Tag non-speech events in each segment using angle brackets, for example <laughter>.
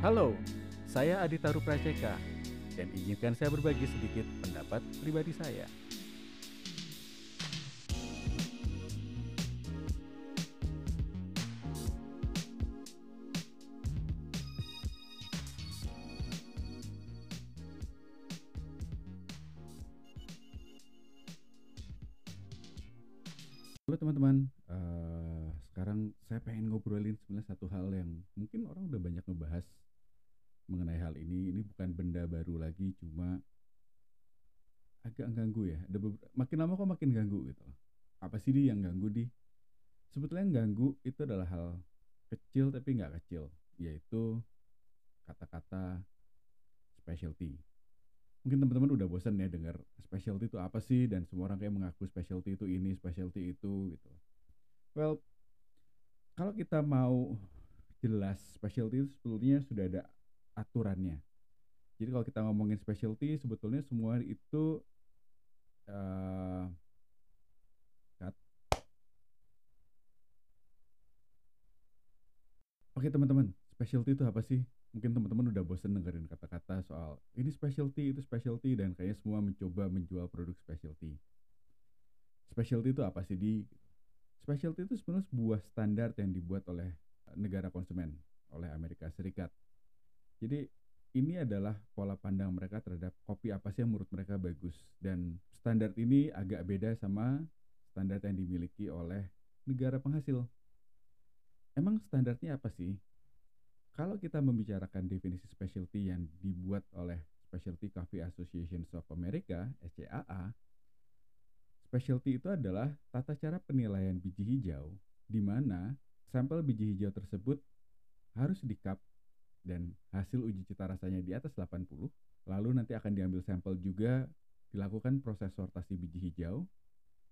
Halo, saya Adita Rupraceka dan izinkan saya berbagi sedikit pendapat pribadi saya. Itu adalah hal kecil tapi nggak kecil, yaitu kata-kata specialty. Mungkin teman-teman udah bosan ya dengar specialty itu apa sih dan semua orang kayak mengaku specialty itu ini, specialty itu gitu. Well, kalau kita mau jelas specialty itu sebetulnya sudah ada aturannya. Jadi kalau kita ngomongin specialty sebetulnya semua itu eh Oke teman-teman, specialty itu apa sih? Mungkin teman-teman udah bosen dengerin kata-kata soal ini specialty, itu specialty dan kayaknya semua mencoba menjual produk specialty. Specialty itu apa sih di? Specialty itu sebenarnya sebuah standar yang dibuat oleh eh, negara konsumen, oleh Amerika Serikat. Jadi ini adalah pola pandang mereka terhadap kopi apa sih yang menurut mereka bagus dan standar ini agak beda sama standar yang dimiliki oleh negara penghasil. Emang standarnya apa sih? Kalau kita membicarakan definisi specialty yang dibuat oleh Specialty Coffee Association of America (SCAA), specialty itu adalah tata cara penilaian biji hijau di mana sampel biji hijau tersebut harus di cup dan hasil uji cita rasanya di atas 80, lalu nanti akan diambil sampel juga dilakukan proses sortasi biji hijau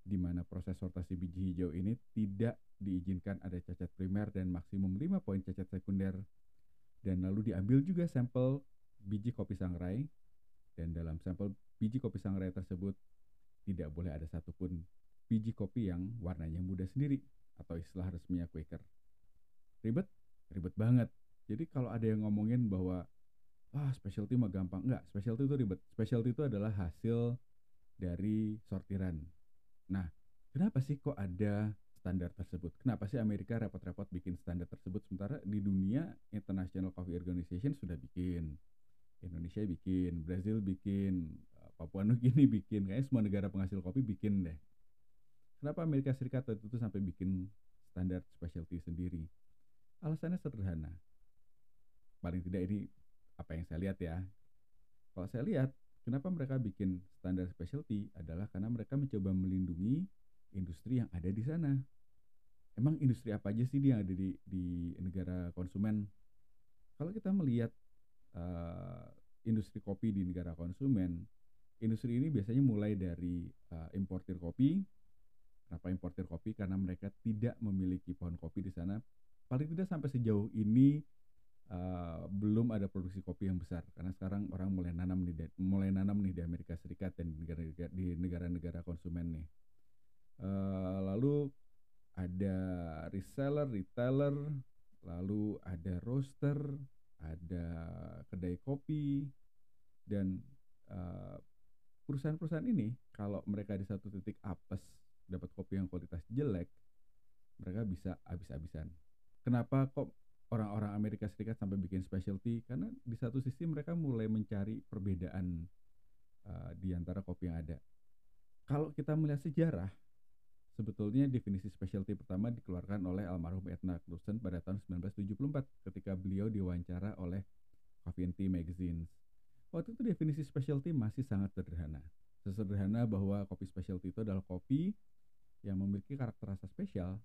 di mana proses sortasi biji hijau ini tidak diizinkan ada cacat primer dan maksimum 5 poin cacat sekunder dan lalu diambil juga sampel biji kopi sangrai dan dalam sampel biji kopi sangrai tersebut tidak boleh ada satupun biji kopi yang warnanya muda sendiri atau istilah resminya Quaker. Ribet? Ribet banget. Jadi kalau ada yang ngomongin bahwa ah specialty mah gampang, enggak, specialty itu ribet. Specialty itu adalah hasil dari sortiran. Nah, kenapa sih kok ada standar tersebut? Kenapa sih Amerika repot-repot bikin standar tersebut sementara di dunia International Coffee Organization sudah bikin, Indonesia bikin, Brazil bikin, eh, Papua Nugini <laughs> bikin, kayaknya semua negara penghasil kopi bikin deh. Kenapa Amerika Serikat waktu itu sampai bikin standar specialty sendiri? Alasannya sederhana. Paling tidak ini apa yang saya lihat ya. Kalau saya lihat, kenapa mereka bikin standar specialty adalah karena mereka mencoba melindungi industri yang ada di sana. Emang industri apa aja sih yang ada di, di negara konsumen? Kalau kita melihat eh, industri kopi di negara konsumen, industri ini biasanya mulai dari eh, importir kopi. Kenapa importir kopi? Karena mereka tidak memiliki pohon kopi di sana. Paling tidak sampai sejauh ini eh, belum ada produksi kopi yang besar karena sekarang orang mulai nanam nih mulai nanam nih di Amerika Serikat dan di negara di negara-negara konsumen nih. Eh, lalu ada reseller, retailer, lalu ada roaster, ada kedai kopi dan eh, perusahaan-perusahaan ini kalau mereka di satu titik apes dapat kopi yang kualitas jelek, mereka bisa habis-habisan. Kenapa kok orang-orang Amerika Serikat sampai bikin specialty? Karena di satu sisi mereka mulai mencari perbedaan eh, di antara kopi yang ada. Kalau kita melihat sejarah, sebetulnya definisi specialty pertama dikeluarkan oleh almarhum Edna Knudsen pada tahun 1974 ketika beliau diwawancara oleh Coffee and Tea Magazine. Waktu itu definisi specialty masih sangat sederhana. Sesederhana bahwa kopi specialty itu adalah kopi yang memiliki karakter rasa spesial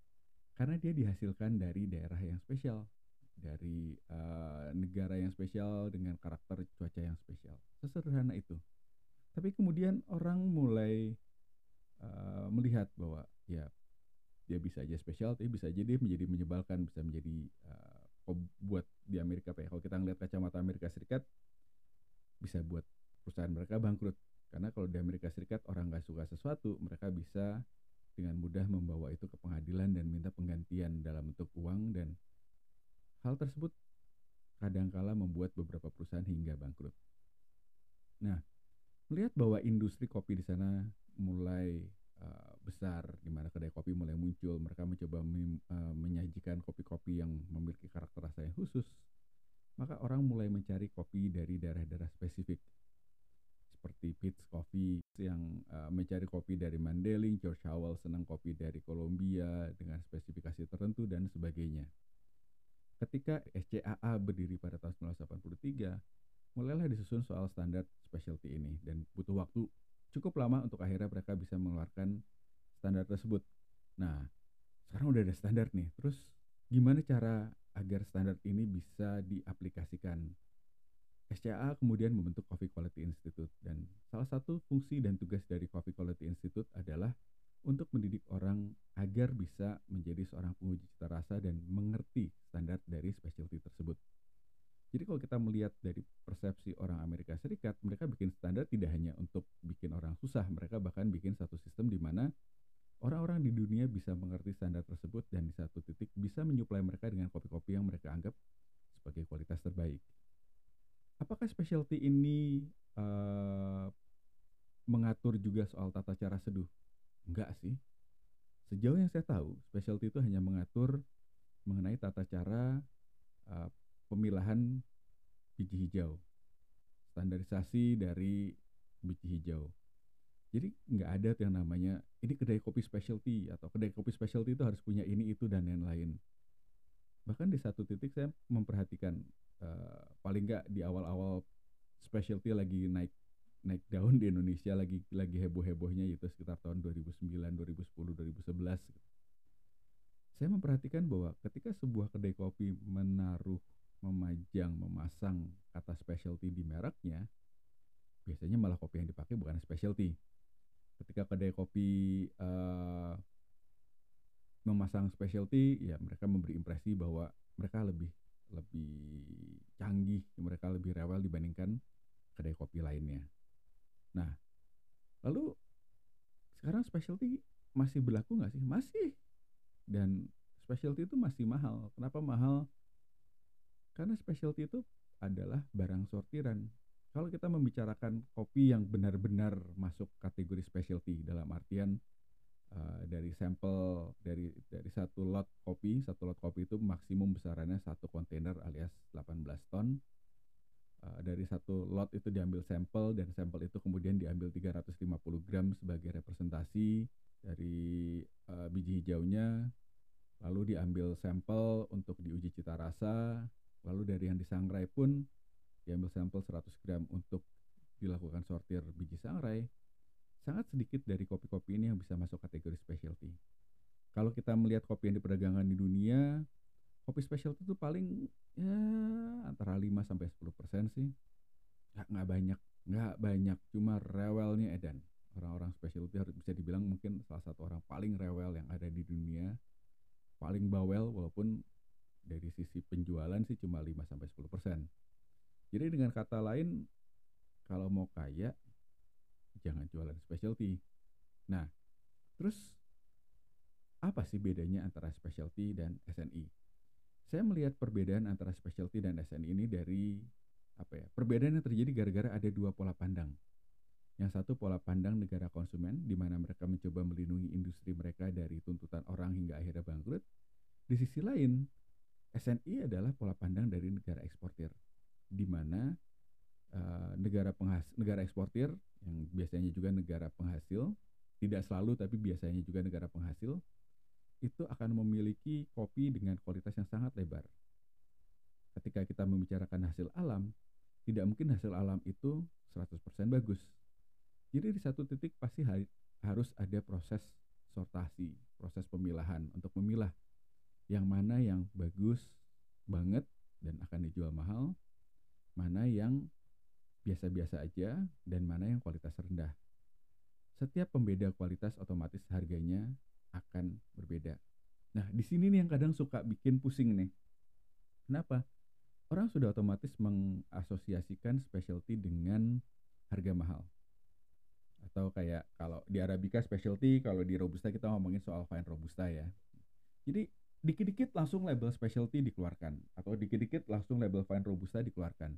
karena dia dihasilkan dari daerah yang spesial, dari eh, negara yang spesial dengan karakter cuaca yang spesial. Sesederhana itu. Tapi kemudian orang mulai eh, melihat bahwa ya dia bisa aja spesial, tapi bisa aja dia menjadi menyebalkan, bisa menjadi kok buat di Amerika Pak ya. Kalau kita ngeliat kacamata Amerika Serikat bisa buat perusahaan mereka bangkrut karena kalau di Amerika Serikat orang nggak suka sesuatu mereka bisa dengan mudah membawa itu ke pengadilan dan minta penggantian dalam bentuk uang dan hal tersebut kadangkala membuat beberapa perusahaan hingga bangkrut. Nah, melihat bahwa industri kopi di sana mulai uh, besar, di mana kedai kopi mulai muncul, mereka mencoba uh, menyajikan kopi-kopi yang memiliki karakter rasa yang khusus, maka orang mulai mencari kopi dari daerah-daerah spesifik seperti Pete's Coffee yang uh, mencari kopi dari Mandailing, George Howell senang kopi dari Kolombia dengan spesifikasi tertentu dan sebagainya. Ketika SCAA berdiri pada tahun 1983, mulailah disusun soal standar specialty ini dan butuh waktu cukup lama untuk akhirnya mereka bisa mengeluarkan standar tersebut. Nah, sekarang udah ada standar nih. Terus gimana cara agar standar ini bisa diaplikasikan SCA kemudian membentuk Coffee Quality Institute dan salah satu fungsi dan tugas dari Coffee Quality Institute adalah untuk mendidik orang agar bisa menjadi seorang penguji cita rasa dan mengerti standar dari specialty tersebut. Jadi kalau kita melihat dari persepsi orang Amerika Serikat, mereka bikin standar tidak hanya untuk bikin orang susah, mereka bahkan bikin satu sistem di mana orang-orang di dunia bisa mengerti standar tersebut dan di satu titik bisa menyuplai mereka dengan kopi-kopi yang mereka anggap sebagai kualitas terbaik apakah specialty ini uh, mengatur juga soal tata cara seduh? Enggak sih. Sejauh yang saya tahu, specialty itu hanya mengatur mengenai tata cara uh, pemilahan biji hijau, standarisasi dari biji hijau. Jadi nggak ada yang namanya ini kedai kopi specialty atau kedai kopi specialty itu harus punya ini itu dan lain-lain bahkan di satu titik saya memperhatikan uh, paling nggak di awal-awal specialty lagi naik naik daun di Indonesia lagi lagi heboh-hebohnya itu sekitar tahun 2009, 2010, 2011 Saya memperhatikan bahwa ketika sebuah kedai kopi menaruh, memajang, memasang kata specialty di mereknya, biasanya malah kopi yang dipakai bukan specialty. Ketika kedai kopi uh, memasang specialty ya mereka memberi impresi bahwa mereka lebih lebih canggih mereka lebih rewel dibandingkan kedai kopi lainnya nah lalu sekarang specialty masih berlaku nggak sih? Masih. Dan specialty itu masih mahal. Kenapa mahal? Karena specialty itu adalah barang sortiran. Kalau kita membicarakan kopi yang benar-benar masuk kategori specialty dalam artian uh, dari sampel dari dari satu lot kopi satu lot kopi itu maksimum besarannya satu kontainer alias 18 ton uh, dari satu lot itu diambil sampel dan sampel itu kemudian diambil 350 gram sebagai representasi dari uh, biji hijaunya. Lalu diambil sampel untuk diuji cita rasa. Lalu dari yang disangrai pun diambil sampel 100 gram untuk dilakukan sortir biji sangrai. Sangat sedikit dari kopi-kopi ini yang bisa masuk kategori specialty. Kalau kita melihat kopi yang diperdagangkan di dunia, kopi specialty itu paling ya antara 5 sampai 10% sih. Nggak, nggak banyak, nggak banyak, cuma rewelnya edan. Orang-orang specialty harus bisa dibilang mungkin salah satu orang paling rewel yang ada di dunia. Paling bawel walaupun dari sisi penjualan sih cuma 5 sampai 10%. Jadi dengan kata lain kalau mau kaya jangan jualan specialty. Nah, terus apa sih bedanya antara specialty dan SNI? Saya melihat perbedaan antara specialty dan SNI ini dari apa ya? Perbedaan yang terjadi gara-gara ada dua pola pandang. Yang satu pola pandang negara konsumen di mana mereka mencoba melindungi industri mereka dari tuntutan orang hingga akhirnya bangkrut. Di sisi lain, SNI adalah pola pandang dari negara eksportir di mana uh, negara penghas negara eksportir yang biasanya juga negara penghasil, tidak selalu tapi biasanya juga negara penghasil, itu akan memiliki kopi dengan kualitas yang sangat lebar. Ketika kita membicarakan hasil alam, tidak mungkin hasil alam itu 100% bagus. Jadi di satu titik pasti harus ada proses sortasi, proses pemilahan untuk memilah yang mana yang bagus banget dan akan dijual mahal, mana yang biasa-biasa aja dan mana yang kualitas rendah. Setiap pembeda kualitas otomatis harganya akan berbeda. Nah, di sini nih yang kadang suka bikin pusing nih. Kenapa? Orang sudah otomatis mengasosiasikan specialty dengan harga mahal. Atau kayak kalau di Arabica specialty, kalau di Robusta kita ngomongin soal fine Robusta ya. Jadi dikit-dikit langsung label specialty dikeluarkan atau dikit-dikit langsung label fine robusta dikeluarkan.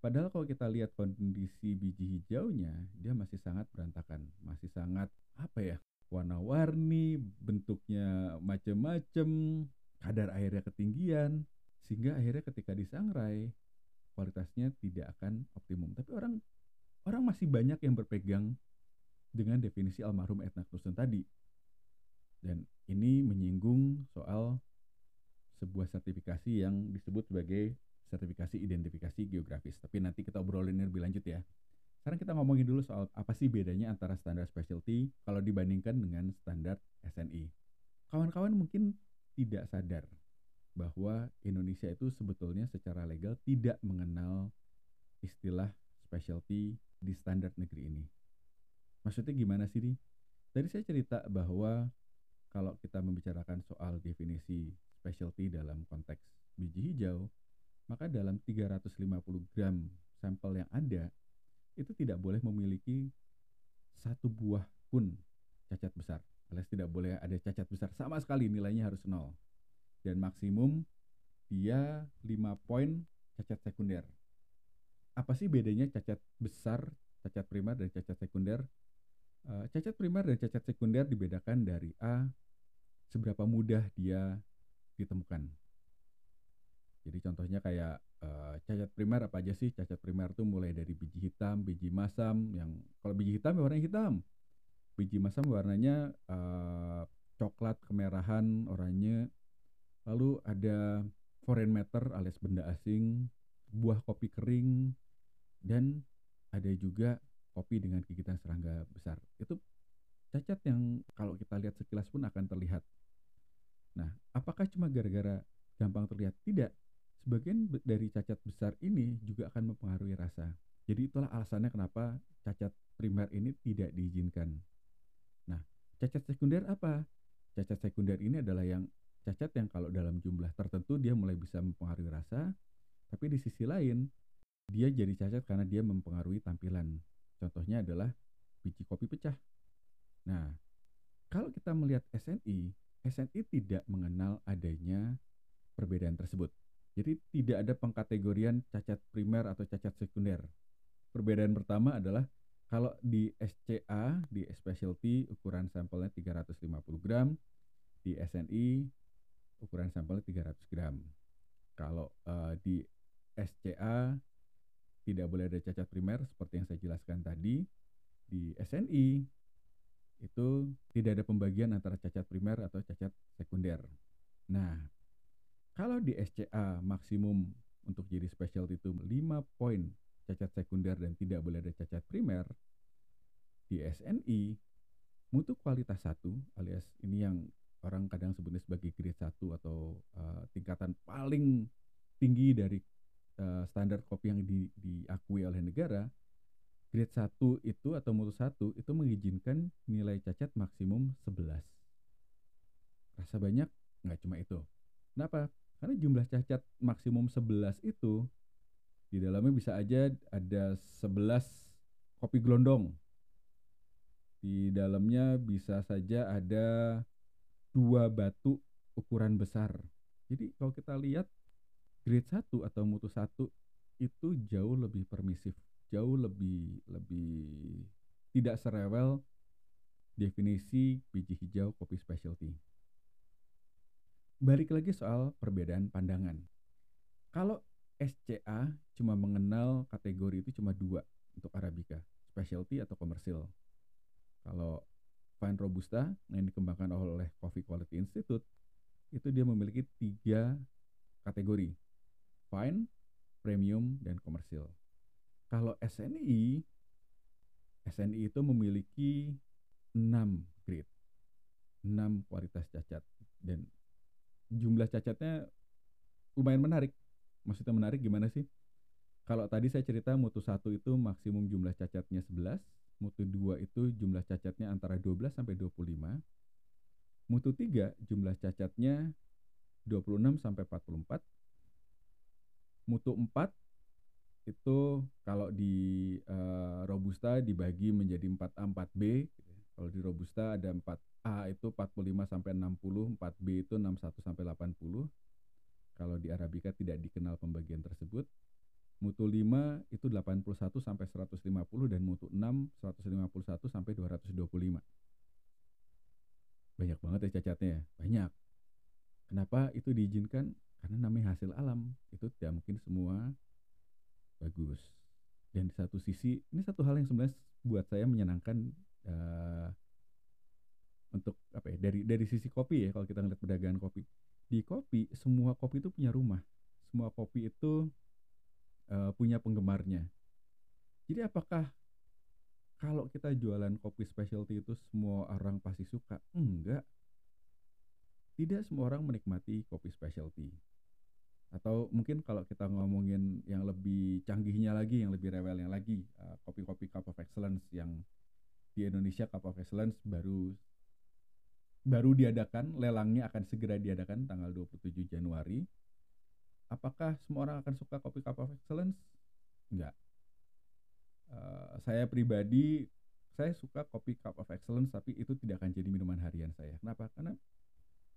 Padahal kalau kita lihat kondisi biji hijaunya, dia masih sangat berantakan, masih sangat apa ya? Warna-warni, bentuknya macam-macam, kadar airnya ketinggian, sehingga akhirnya ketika disangrai kualitasnya tidak akan optimum. Tapi orang orang masih banyak yang berpegang dengan definisi almarhum Etna Knudsen tadi. Dan ini menyinggung soal sebuah sertifikasi yang disebut sebagai sertifikasi identifikasi geografis. Tapi nanti kita obrolin lebih lanjut ya. Sekarang kita ngomongin dulu soal apa sih bedanya antara standar specialty kalau dibandingkan dengan standar SNI. Kawan-kawan mungkin tidak sadar bahwa Indonesia itu sebetulnya secara legal tidak mengenal istilah specialty di standar negeri ini. Maksudnya gimana sih, Di? Tadi saya cerita bahwa kalau kita membicarakan soal definisi specialty dalam konteks biji hijau, maka dalam 350 gram sampel yang ada, itu tidak boleh memiliki satu buah pun cacat besar. Alias tidak boleh ada cacat besar sama sekali nilainya harus nol. Dan maksimum dia 5 poin cacat sekunder. Apa sih bedanya cacat besar, cacat primer dan cacat sekunder? Uh, cacat primer dan cacat sekunder dibedakan dari A seberapa mudah dia ditemukan. Jadi contohnya kayak uh, cacat primer apa aja sih? Cacat primer tuh mulai dari biji hitam, biji masam yang kalau biji hitam ya warnanya hitam. Biji masam warnanya uh, coklat kemerahan oranye. Lalu ada foreign matter alias benda asing, buah kopi kering dan ada juga kopi dengan gigitan serangga besar. Itu cacat yang kalau kita lihat sekilas pun akan terlihat Nah, apakah cuma gara-gara gampang terlihat? Tidak. Sebagian dari cacat besar ini juga akan mempengaruhi rasa. Jadi itulah alasannya kenapa cacat primer ini tidak diizinkan. Nah, cacat sekunder apa? Cacat sekunder ini adalah yang cacat yang kalau dalam jumlah tertentu dia mulai bisa mempengaruhi rasa, tapi di sisi lain dia jadi cacat karena dia mempengaruhi tampilan. Contohnya adalah biji kopi pecah. Nah, kalau kita melihat SNI, SNI tidak mengenal adanya perbedaan tersebut. Jadi tidak ada pengkategorian cacat primer atau cacat sekunder. Perbedaan pertama adalah kalau di SCA, di specialty ukuran sampelnya 350 gram, di SNI ukuran sampelnya 300 gram. Kalau uh, di SCA tidak boleh ada cacat primer seperti yang saya jelaskan tadi. Di SNI itu tidak ada pembagian antara cacat primer atau cacat sekunder. Nah, kalau di SCA maksimum untuk jadi specialty itu 5 poin cacat sekunder dan tidak boleh ada cacat primer, di SNI mutu kualitas satu alias ini yang orang kadang sebutnya sebagai grade 1 atau uh, tingkatan paling tinggi dari uh, standar kopi yang di, diakui oleh negara grade 1 itu atau mutu 1 itu mengizinkan nilai cacat maksimum 11. Rasa banyak nggak cuma itu. Kenapa? Karena jumlah cacat maksimum 11 itu di dalamnya bisa aja ada 11 kopi gelondong. Di dalamnya bisa saja ada dua batu ukuran besar. Jadi kalau kita lihat grade 1 atau mutu 1 itu jauh lebih permisif jauh lebih lebih tidak serewel definisi biji hijau kopi specialty. Balik lagi soal perbedaan pandangan. Kalau SCA cuma mengenal kategori itu cuma dua untuk Arabica, specialty atau komersil. Kalau Fine Robusta yang dikembangkan oleh Coffee Quality Institute itu dia memiliki tiga kategori, fine, premium, dan komersil. Kalau SNI, SNI itu memiliki 6 grade, 6 kualitas cacat dan jumlah cacatnya lumayan menarik. Maksudnya menarik gimana sih? Kalau tadi saya cerita mutu 1 itu maksimum jumlah cacatnya 11, mutu 2 itu jumlah cacatnya antara 12 sampai 25. Mutu 3 jumlah cacatnya 26 sampai 44. Mutu 4 itu kalau di uh, robusta dibagi menjadi 4A 4B gitu. Ya. kalau di robusta ada 4 A itu 45 sampai 60, 4B itu 61 sampai 80. Kalau di Arabica tidak dikenal pembagian tersebut. Mutu 5 itu 81 sampai 150 dan mutu 6 151 sampai 225. Banyak banget ya cacatnya ya, banyak. Kenapa itu diizinkan? Karena namanya hasil alam, itu tidak mungkin semua bagus. Dan di satu sisi, ini satu hal yang sebenarnya buat saya menyenangkan uh, untuk apa ya dari dari sisi kopi ya kalau kita ngeliat perdagangan kopi. Di kopi semua kopi itu punya rumah. Semua kopi itu uh, punya penggemarnya. Jadi apakah kalau kita jualan kopi specialty itu semua orang pasti suka? Enggak. Tidak semua orang menikmati kopi specialty. Atau mungkin kalau kita ngomongin yang lebih canggihnya lagi yang lebih rewelnya lagi uh, kopi-kopi cup of excellence yang di Indonesia cup of excellence baru baru diadakan lelangnya akan segera diadakan tanggal 27 Januari. Apakah semua orang akan suka kopi cup of excellence? Enggak uh, saya pribadi saya suka kopi cup of excellence tapi itu tidak akan jadi minuman harian saya. Kenapa? Karena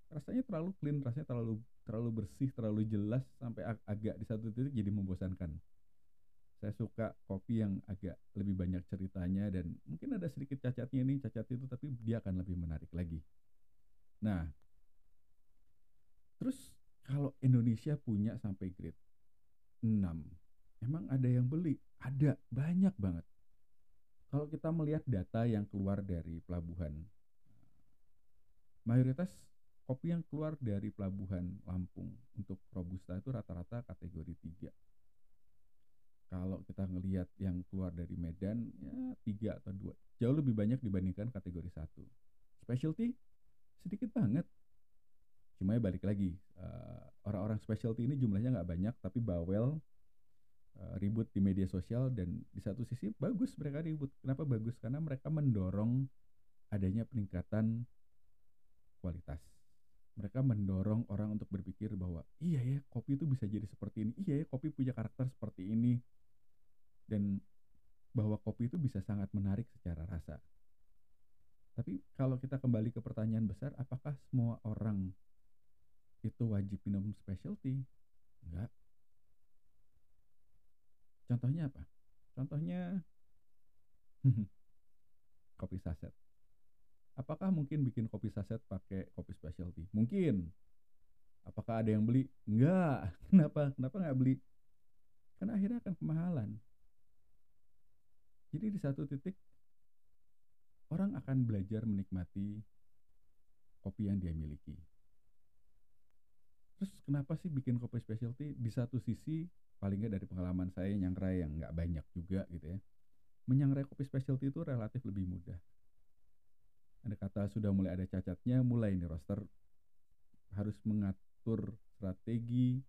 rasanya terlalu clean rasanya terlalu terlalu bersih terlalu jelas sampai ag agak di satu titik jadi membosankan. Saya suka kopi yang agak lebih banyak ceritanya dan mungkin ada sedikit cacatnya nih cacat itu tapi dia akan lebih menarik lagi nah terus kalau Indonesia punya sampai grade 6 emang ada yang beli? Ada banyak banget. Kalau kita melihat data yang keluar dari pelabuhan mayoritas kopi yang keluar dari pelabuhan Lampung untuk robusta itu rata-rata kategori 3 kalau kita ngelihat yang keluar dari Medan ya tiga atau dua. Jauh lebih banyak dibandingkan kategori satu. Specialty sedikit banget. Cuma ya balik lagi uh, orang-orang specialty ini jumlahnya nggak banyak tapi bawel uh, ribut di media sosial dan di satu sisi bagus mereka ribut. Kenapa bagus? Karena mereka mendorong adanya peningkatan kualitas. Mereka mendorong orang untuk berpikir bahwa iya ya kopi itu bisa jadi seperti ini. Iya ya kopi punya karakter seperti ini. Dan bahwa kopi itu bisa sangat menarik secara rasa tapi kalau kita kembali ke pertanyaan besar apakah semua orang itu wajib minum specialty enggak contohnya apa contohnya <laughs> kopi saset Apakah mungkin bikin kopi saset pakai kopi specialty? Mungkin. Apakah ada yang beli? Enggak. <laughs> Kenapa? Kenapa nggak beli? Karena akhirnya akan kemahalan. Jadi di satu titik orang akan belajar menikmati kopi yang dia miliki. Terus kenapa sih bikin kopi specialty? Di satu sisi paling nggak dari pengalaman saya nyangrai yang nggak banyak juga gitu ya. Menyangrai kopi specialty itu relatif lebih mudah ada kata sudah mulai ada cacatnya mulai nih roster harus mengatur strategi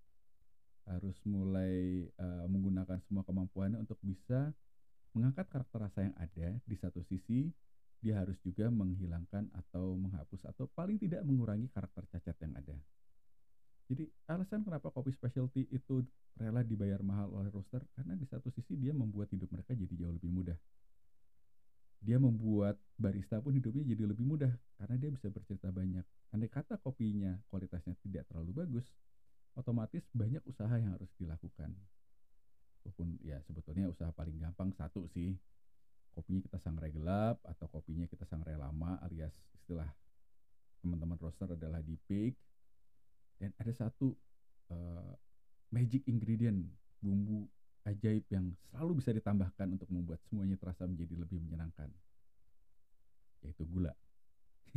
harus mulai uh, menggunakan semua kemampuannya untuk bisa mengangkat karakter rasa yang ada di satu sisi dia harus juga menghilangkan atau menghapus atau paling tidak mengurangi karakter cacat yang ada. Jadi alasan kenapa kopi specialty itu rela dibayar mahal oleh roster karena di satu sisi dia membuat hidup mereka jadi jauh lebih mudah dia membuat barista pun hidupnya jadi lebih mudah karena dia bisa bercerita banyak. Andai kata kopinya kualitasnya tidak terlalu bagus, otomatis banyak usaha yang harus dilakukan. Walaupun ya sebetulnya usaha paling gampang satu sih, kopinya kita sangrai gelap atau kopinya kita sangrai lama alias istilah teman-teman roster adalah di peak. Dan ada satu uh, magic ingredient bumbu ajaib yang selalu bisa ditambahkan untuk membuat semuanya terasa menjadi lebih menyenangkan yaitu gula. <laughs>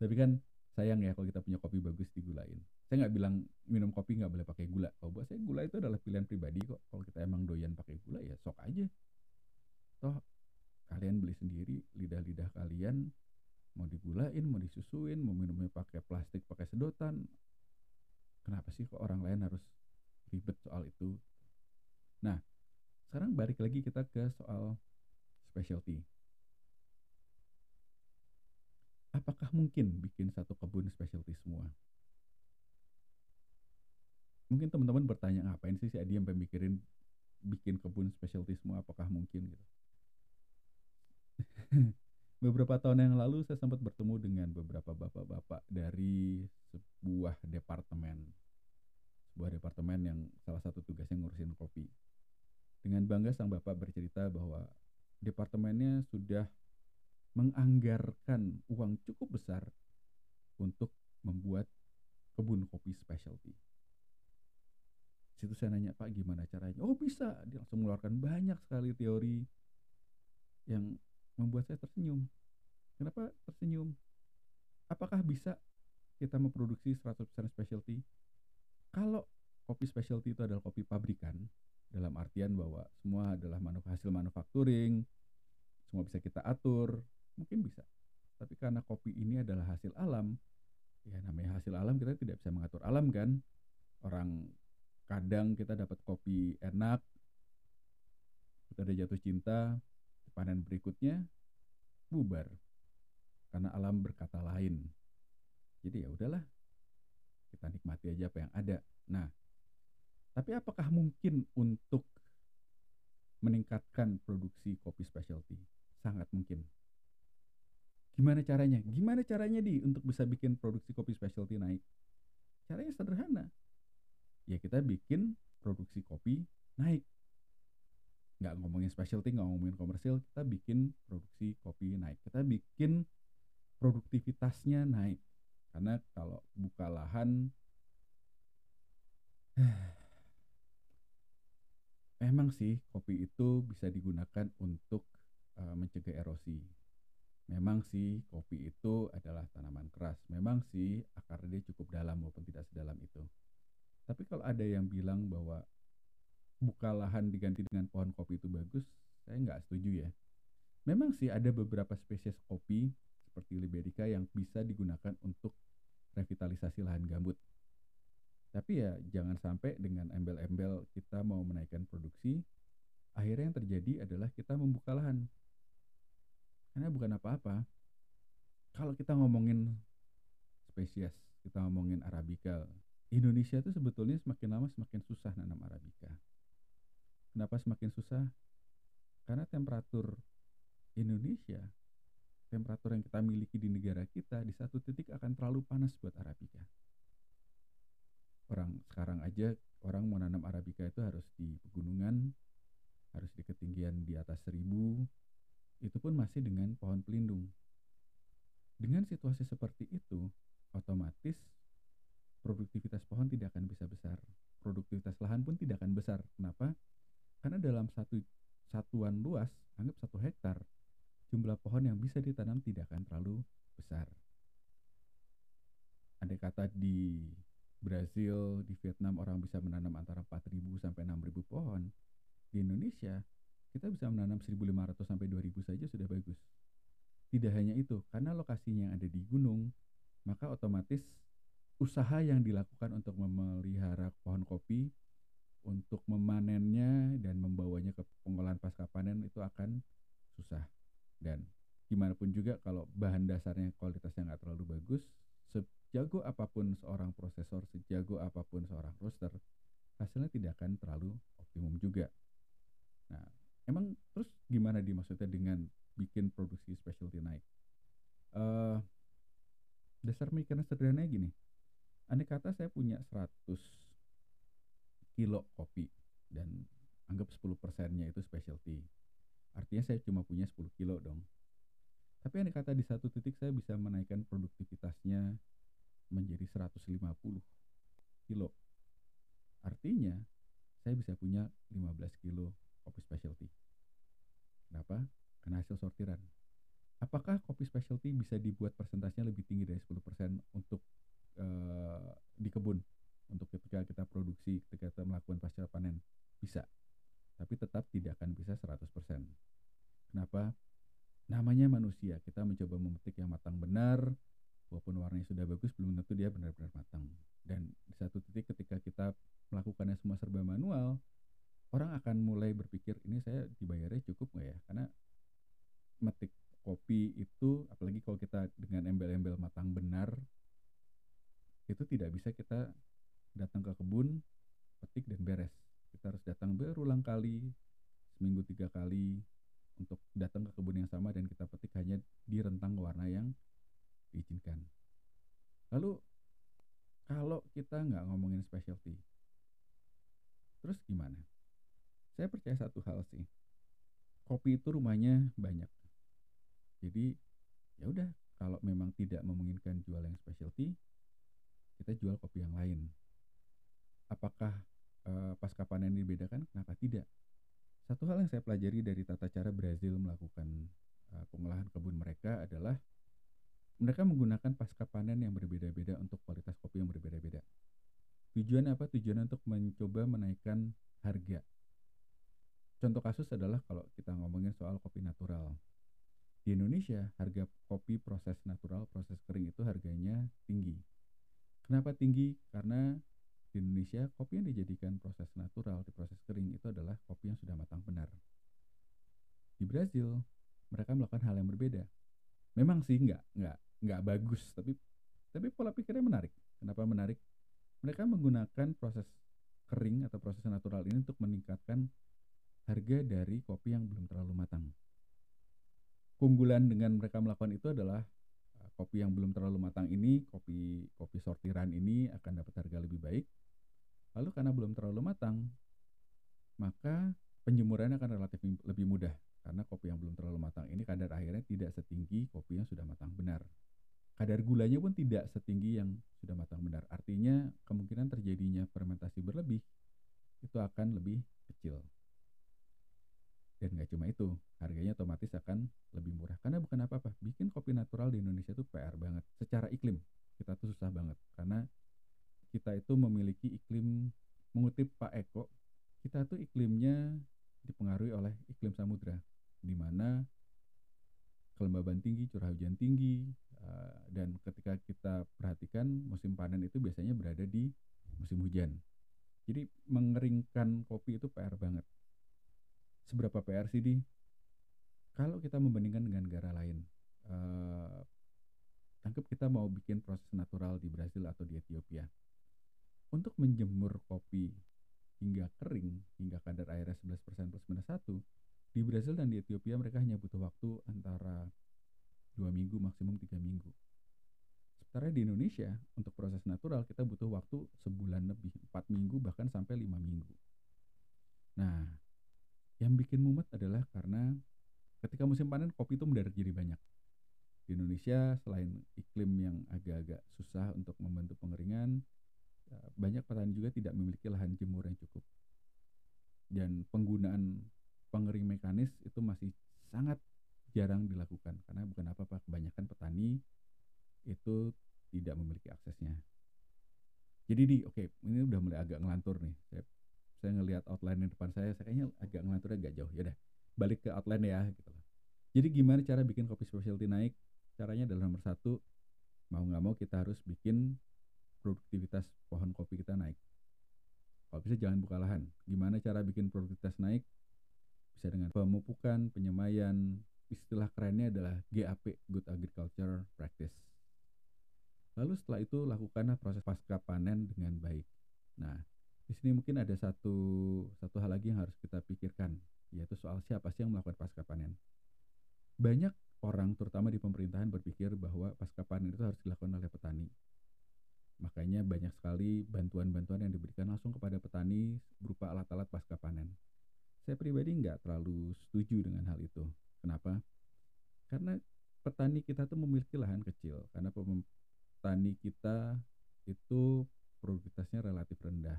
Tapi kan sayang ya kalau kita punya kopi bagus digulain. Saya nggak bilang minum kopi nggak boleh pakai gula. Kalau buat saya gula itu adalah pilihan pribadi kok. Kalau kita emang doyan pakai gula ya sok aja toh kalian beli sendiri lidah-lidah kalian mau digulain mau disusuin mau minumnya pakai plastik pakai sedotan kenapa sih kok orang lain harus ribet soal itu Nah, sekarang balik lagi kita ke soal specialty. Apakah mungkin bikin satu kebun specialty semua? Mungkin teman-teman bertanya ngapain sih si Adi sampai mikirin bikin kebun specialty semua apakah mungkin gitu. <laughs> beberapa tahun yang lalu saya sempat bertemu dengan beberapa bapak-bapak dari sebuah departemen sebuah departemen yang salah satu tugasnya ngurusin kopi dengan bangga sang bapak bercerita bahwa departemennya sudah menganggarkan uang cukup besar untuk membuat kebun kopi specialty. Situ saya nanya, Pak gimana caranya? Oh bisa, dia langsung mengeluarkan banyak sekali teori yang membuat saya tersenyum. Kenapa tersenyum? Apakah bisa kita memproduksi 100% specialty? Kalau kopi specialty itu adalah kopi pabrikan, dalam artian bahwa semua adalah hasil manufacturing, semua bisa kita atur, mungkin bisa. Tapi karena kopi ini adalah hasil alam, ya namanya hasil alam kita tidak bisa mengatur alam kan. Orang kadang kita dapat kopi enak, kita ada jatuh cinta, panen berikutnya bubar karena alam berkata lain. Jadi ya udahlah, kita nikmati aja apa yang ada. Nah, tapi apakah mungkin untuk meningkatkan produksi kopi specialty? Sangat mungkin. Gimana caranya? Gimana caranya di untuk bisa bikin produksi kopi specialty naik? Caranya sederhana. Ya kita bikin produksi kopi naik. Nggak ngomongin specialty, nggak ngomongin komersil, kita bikin produksi kopi naik. Kita bikin produktivitasnya naik. Karena kalau buka lahan <sighs> memang sih kopi itu bisa digunakan untuk uh, mencegah erosi. Memang sih kopi itu adalah tanaman keras. Memang sih akar dia cukup dalam walaupun tidak sedalam itu. Tapi kalau ada yang bilang bahwa buka lahan diganti dengan pohon kopi itu bagus, saya nggak setuju ya. Memang sih ada beberapa spesies kopi seperti Liberica yang bisa digunakan untuk revitalisasi lahan gambut. Tapi ya jangan sampai dengan embel-embel kita mau menaikkan produksi, akhirnya yang terjadi adalah kita membuka lahan. Karena bukan apa-apa. Kalau kita ngomongin spesies, kita ngomongin Arabica, Indonesia itu sebetulnya semakin lama semakin susah nanam Arabica. Kenapa semakin susah? Karena temperatur Indonesia, temperatur yang kita miliki di negara kita di satu titik akan terlalu panas buat Arabica. Orang sekarang aja orang mau nanam arabica itu harus di pegunungan harus di ketinggian di atas seribu itu pun masih dengan pohon pelindung. Dengan situasi seperti itu otomatis produktivitas pohon tidak akan bisa besar. Produktivitas lahan pun tidak akan besar. Kenapa karena dalam satu satuan luas anggap satu hektar jumlah pohon yang bisa ditanam tidak akan terlalu besar ada kata di Brazil, di Vietnam orang bisa menanam antara 4.000 sampai 6.000 pohon. Di Indonesia, kita bisa menanam 1.500 sampai 2.000 saja sudah bagus. Tidak hanya itu, karena lokasinya yang ada di gunung, maka otomatis usaha yang dilakukan untuk memelihara pohon kopi, untuk memanennya dan membawanya ke pengolahan pasca panen itu akan susah. Dan gimana pun juga kalau bahan dasarnya kualitasnya nggak terlalu bagus, sejago apa pun seorang prosesor, sejago apa pun seorang roster, hasilnya tidak akan terlalu optimum juga. Nah, emang terus gimana dimaksudnya dengan bikin produksi specialty naik? Uh, dasar mikirnya sederhana gini. Andai kata saya punya 100 kilo kopi dan anggap 10 persennya itu specialty. Artinya saya cuma punya 10 kilo dong. Tapi andai kata di satu titik saya bisa menaikkan produktivitasnya menjadi 150 kilo. Artinya saya bisa punya 15 kilo kopi specialty. Kenapa? Karena hasil sortiran. Apakah kopi specialty bisa dibuat persentasenya lebih tinggi dari 10% untuk uh, di kebun? Untuk ketika kita produksi, ketika kita melakukan pasca panen? Bisa. Tapi tetap tidak akan bisa 100%. Kenapa? Namanya manusia, kita mencoba memetik yang matang benar, walaupun warnanya sudah bagus belum tentu dia benar-benar matang dan di satu titik ketika kita melakukannya semua serba manual orang akan mulai berpikir ini saya dibayarnya cukup nggak ya karena metik kopi itu apalagi kalau kita dengan embel-embel matang benar itu tidak bisa kita datang ke kebun petik dan beres kita harus datang berulang kali seminggu tiga kali untuk datang ke kebun yang sama dan kita petik hanya di rentang warna yang diizinkan. Lalu kalau kita nggak ngomongin specialty, terus gimana? Saya percaya satu hal sih, kopi itu rumahnya banyak. Jadi ya udah kalau memang tidak memungkinkan jual yang specialty, kita jual kopi yang lain. Apakah uh, pasca panen dibedakan? Kenapa tidak? Satu hal yang saya pelajari dari tata cara Brazil melakukan uh, pengolahan kebun mereka adalah mereka menggunakan pasca panen yang berbeda-beda untuk kualitas kopi yang berbeda-beda. Tujuan apa? Tujuan untuk mencoba menaikkan harga. Contoh kasus adalah kalau kita ngomongin soal kopi natural. Di Indonesia, harga kopi proses natural, proses kering itu harganya tinggi. Kenapa tinggi? Karena di Indonesia kopi yang dijadikan proses natural di proses kering itu adalah kopi yang sudah matang benar. Di Brazil mereka melakukan hal yang berbeda. Memang sih nggak nggak nggak bagus tapi tapi pola pikirnya menarik. Kenapa menarik? Mereka menggunakan proses kering atau proses natural ini untuk meningkatkan harga dari kopi yang belum terlalu matang. Keunggulan dengan mereka melakukan itu adalah kopi yang belum terlalu matang ini, kopi kopi sortiran ini akan dapat harga lebih baik. Lalu karena belum terlalu matang, maka penjemurannya akan relatif lebih mudah karena kopi yang belum terlalu matang ini kadar airnya tidak setinggi kopi yang sudah matang benar. Kadar gulanya pun tidak setinggi yang sudah matang benar. Artinya kemungkinan terjadinya fermentasi berlebih itu akan lebih kecil. Dan nggak cuma itu, harganya otomatis akan lebih murah. Karena bukan apa-apa, bikin kopi natural di Indonesia itu PR banget. Secara iklim, kita tuh susah banget. Karena kita itu memiliki iklim, mengutip Pak Eko, kita tuh iklimnya dipengaruhi oleh iklim samudra. Di mana kelembaban tinggi, curah hujan tinggi, eh, dan ketika kita perhatikan musim panen itu biasanya berada di musim hujan. Jadi mengeringkan kopi itu PR banget seberapa PR sih di kalau kita membandingkan dengan negara lain uh, tangkap kita mau bikin proses natural di Brasil atau di Ethiopia untuk menjemur kopi hingga kering hingga kadar airnya 11% plus minus 1 di Brasil dan di Ethiopia mereka hanya butuh waktu antara dua minggu maksimum tiga minggu sementara di Indonesia untuk proses natural kita butuh waktu sebulan lebih empat minggu bahkan sampai lima minggu nah yang bikin mumet adalah karena ketika musim panen kopi itu mendadak jadi banyak. Di Indonesia selain iklim yang agak-agak susah untuk membantu pengeringan, banyak petani juga tidak memiliki lahan jemur yang cukup. Dan penggunaan pengering mekanis itu masih sangat jarang dilakukan karena bukan apa-apa kebanyakan petani itu tidak memiliki aksesnya. Jadi di oke okay, ini udah mulai agak ngelantur nih. Saya saya ngelihat outline di depan saya, saya kayaknya agak ngelantur agak jauh. Ya udah, balik ke outline ya gitu loh. Jadi gimana cara bikin kopi specialty naik? Caranya adalah nomor satu, mau nggak mau kita harus bikin produktivitas pohon kopi kita naik. Kalau bisa jangan buka lahan. Gimana cara bikin produktivitas naik? Bisa dengan pemupukan, penyemaian, istilah kerennya adalah GAP, Good Agriculture Practice. Lalu setelah itu lakukanlah proses pasca panen dengan baik. Nah, di sini mungkin ada satu satu hal lagi yang harus kita pikirkan, yaitu soal siapa sih yang melakukan pasca panen. Banyak orang, terutama di pemerintahan, berpikir bahwa pasca panen itu harus dilakukan oleh petani. Makanya banyak sekali bantuan-bantuan yang diberikan langsung kepada petani berupa alat-alat pasca panen. Saya pribadi nggak terlalu setuju dengan hal itu. Kenapa? Karena petani kita tuh memiliki lahan kecil. Karena petani kita itu produktivitasnya relatif rendah.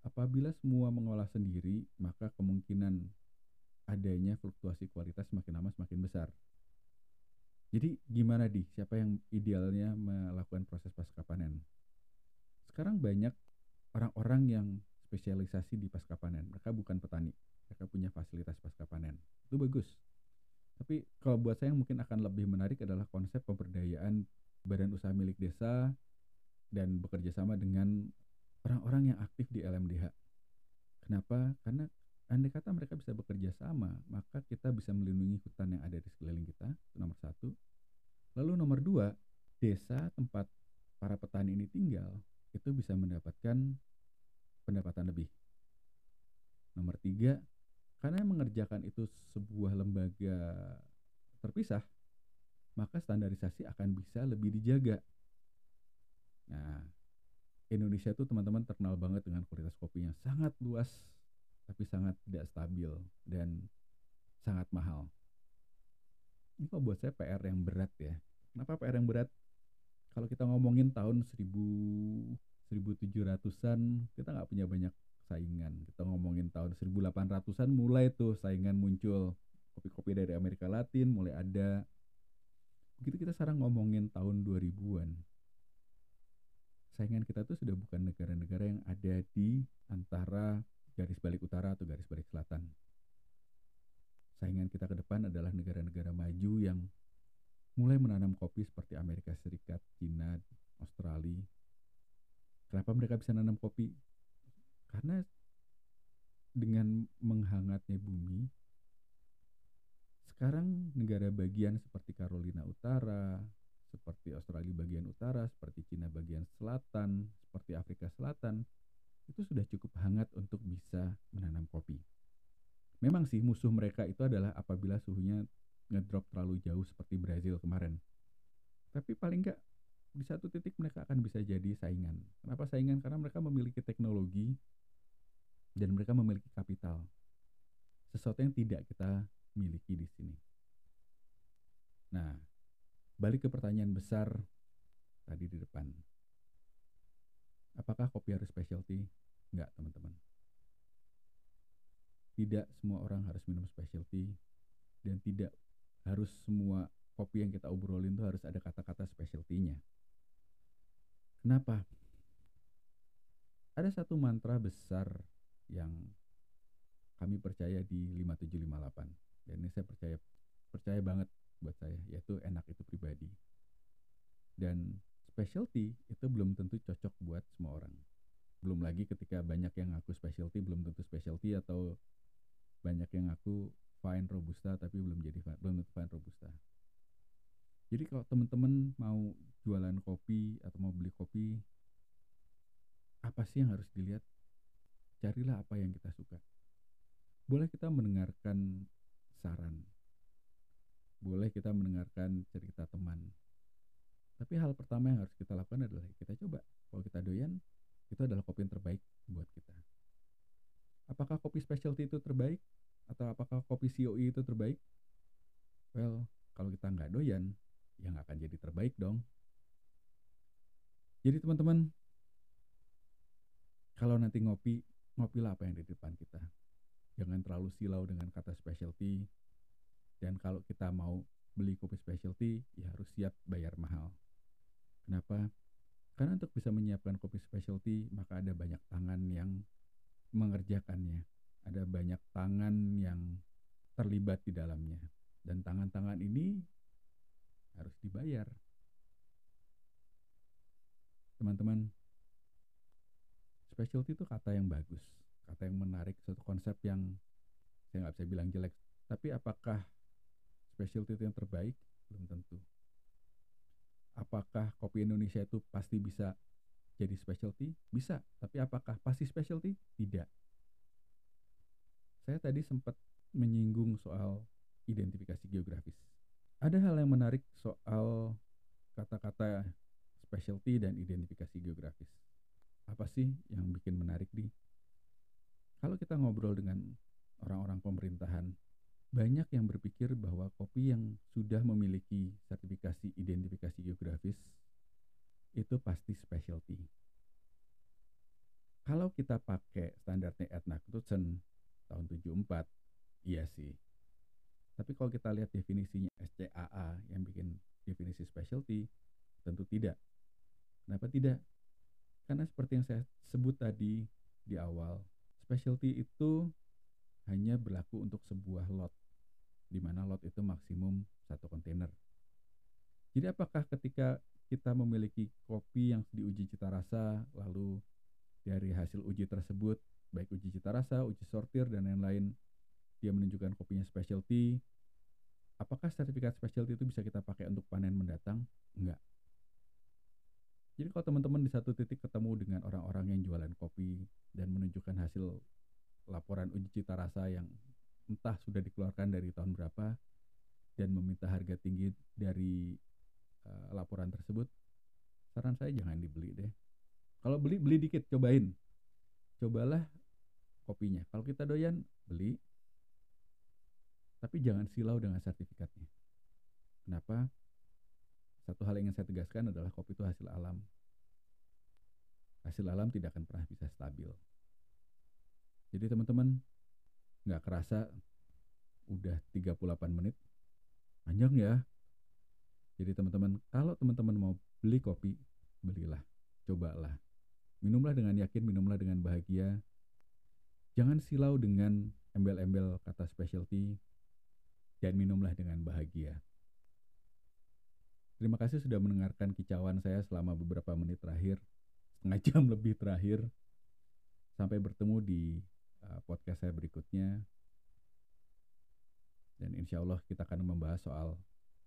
Apabila semua mengolah sendiri, maka kemungkinan adanya fluktuasi kualitas semakin lama semakin besar. Jadi gimana di siapa yang idealnya melakukan proses pasca panen? Sekarang banyak orang-orang yang spesialisasi di pasca panen. Mereka bukan petani, mereka punya fasilitas pasca panen. Itu bagus. Tapi kalau buat saya yang mungkin akan lebih menarik adalah konsep pemberdayaan badan usaha milik desa dan bekerja sama dengan orang-orang yang aktif di LMDH. Kenapa? Karena andai kata mereka bisa bekerja sama, maka kita bisa melindungi hutan yang ada di sekeliling kita, itu nomor satu. Lalu nomor dua, desa tempat para petani ini tinggal, itu bisa mendapatkan pendapatan lebih. Nomor tiga, Karena mengerjakan itu sebuah lembaga terpisah, maka standarisasi akan bisa lebih dijaga. Nah, Indonesia itu teman-teman terkenal banget dengan kualitas kopi yang sangat luas, tapi sangat tidak stabil dan sangat mahal. Ini kok buat saya PR yang berat ya. Kenapa PR yang berat? Kalau kita ngomongin tahun 1000 1700-an, kita nggak punya banyak saingan. Kita ngomongin tahun 1800-an mulai tuh saingan muncul. Kopi-kopi dari Amerika Latin mulai ada. Begitu kita sekarang ngomongin tahun 2000-an. Saingan kita tuh sudah bukan negara-negara yang ada di antara garis balik utara atau garis balik selatan. Saingan kita ke depan adalah negara-negara maju yang mulai menanam kopi seperti Amerika Serikat, Cina, Australia. Kenapa mereka bisa nanam kopi? Karena dengan menghangatnya bumi, sekarang negara bagian seperti Carolina Utara, seperti Australia bagian utara, seperti Cina bagian selatan, seperti Afrika Selatan, itu sudah cukup hangat untuk bisa menanam kopi. Memang sih musuh mereka itu adalah apabila suhunya ngedrop terlalu jauh seperti Brazil kemarin. Tapi paling nggak di satu titik mereka akan bisa jadi saingan. Kenapa saingan? Karena mereka memiliki teknologi dan mereka memiliki kapital. Sesuatu yang tidak kita miliki di sini. Nah, balik ke pertanyaan besar tadi di depan. Apakah kopi harus specialty? Enggak, teman-teman. Tidak semua orang harus minum specialty dan tidak harus semua kopi yang kita obrolin itu harus ada kata-kata specialty-nya. Kenapa? Ada satu mantra besar yang kami percaya di 5758 dan ini saya percaya percaya banget buat saya yaitu enak itu pribadi. Dan specialty itu belum tentu cocok buat semua orang. Belum lagi ketika banyak yang ngaku specialty belum tentu specialty atau banyak yang ngaku fine robusta tapi belum jadi belum tentu fine robusta. Jadi kalau teman-teman mau jualan kopi atau mau beli kopi, apa sih yang harus dilihat? Carilah apa yang kita suka. Boleh kita mendengarkan saran. Boleh kita mendengarkan cerita teman. Tapi hal pertama yang harus kita lakukan adalah kita coba. Kalau kita doyan, itu adalah kopi yang terbaik buat kita. Apakah kopi specialty itu terbaik? Atau apakah kopi COE itu terbaik? Well, kalau kita nggak doyan, yang akan jadi terbaik dong. Jadi teman-teman, kalau nanti ngopi, ngopilah apa yang di depan kita. Jangan terlalu silau dengan kata specialty. Dan kalau kita mau beli kopi specialty, ya harus siap bayar mahal. Kenapa? Karena untuk bisa menyiapkan kopi specialty, maka ada banyak tangan yang mengerjakannya. Ada banyak tangan yang terlibat di dalamnya. Dan tangan-tangan ini harus dibayar. Teman-teman, specialty itu kata yang bagus, kata yang menarik, satu konsep yang saya nggak bisa bilang jelek. Tapi apakah specialty itu yang terbaik? Belum tentu. Apakah kopi Indonesia itu pasti bisa jadi specialty? Bisa. Tapi apakah pasti specialty? Tidak. Saya tadi sempat menyinggung soal identifikasi geografis. Ada hal yang menarik soal kata-kata specialty dan identifikasi geografis. Apa sih yang bikin menarik di? Kalau kita ngobrol dengan orang-orang pemerintahan, banyak yang berpikir bahwa kopi yang sudah memiliki sertifikasi identifikasi geografis itu pasti specialty. Kalau kita pakai standarnya Edna Knudsen tahun 74, iya sih, tapi kalau kita lihat definisinya SCAA yang bikin definisi specialty, tentu tidak. Kenapa tidak? Karena seperti yang saya sebut tadi di awal, specialty itu hanya berlaku untuk sebuah lot, di mana lot itu maksimum satu kontainer. Jadi apakah ketika kita memiliki kopi yang diuji cita rasa, lalu dari hasil uji tersebut, baik uji cita rasa, uji sortir, dan lain-lain, dia menunjukkan kopinya specialty, apakah sertifikat specialty itu bisa kita pakai untuk panen mendatang? Enggak. Jadi kalau teman-teman di satu titik ketemu dengan orang-orang yang jualan kopi dan menunjukkan hasil laporan uji cita rasa yang entah sudah dikeluarkan dari tahun berapa dan meminta harga tinggi dari uh, laporan tersebut, saran saya jangan dibeli deh. Kalau beli beli dikit, cobain. Cobalah kopinya. Kalau kita doyan beli, tapi jangan silau dengan sertifikatnya. Kenapa? Satu hal yang ingin saya tegaskan adalah kopi itu hasil alam. Hasil alam tidak akan pernah bisa stabil. Jadi teman-teman nggak kerasa udah 38 menit. Panjang ya. Jadi teman-teman kalau teman-teman mau beli kopi belilah. Cobalah. Minumlah dengan yakin minumlah dengan bahagia. Jangan silau dengan embel-embel kata specialty dan minumlah dengan bahagia. Terima kasih sudah mendengarkan kicauan saya selama beberapa menit terakhir setengah <laughs> jam lebih terakhir. Sampai bertemu di uh, podcast saya berikutnya. Dan insya Allah kita akan membahas soal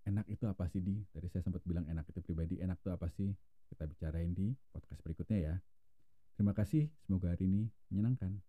enak itu apa sih di? Tadi saya sempat bilang enak itu pribadi enak itu apa sih? Kita bicarain di podcast berikutnya ya. Terima kasih semoga hari ini menyenangkan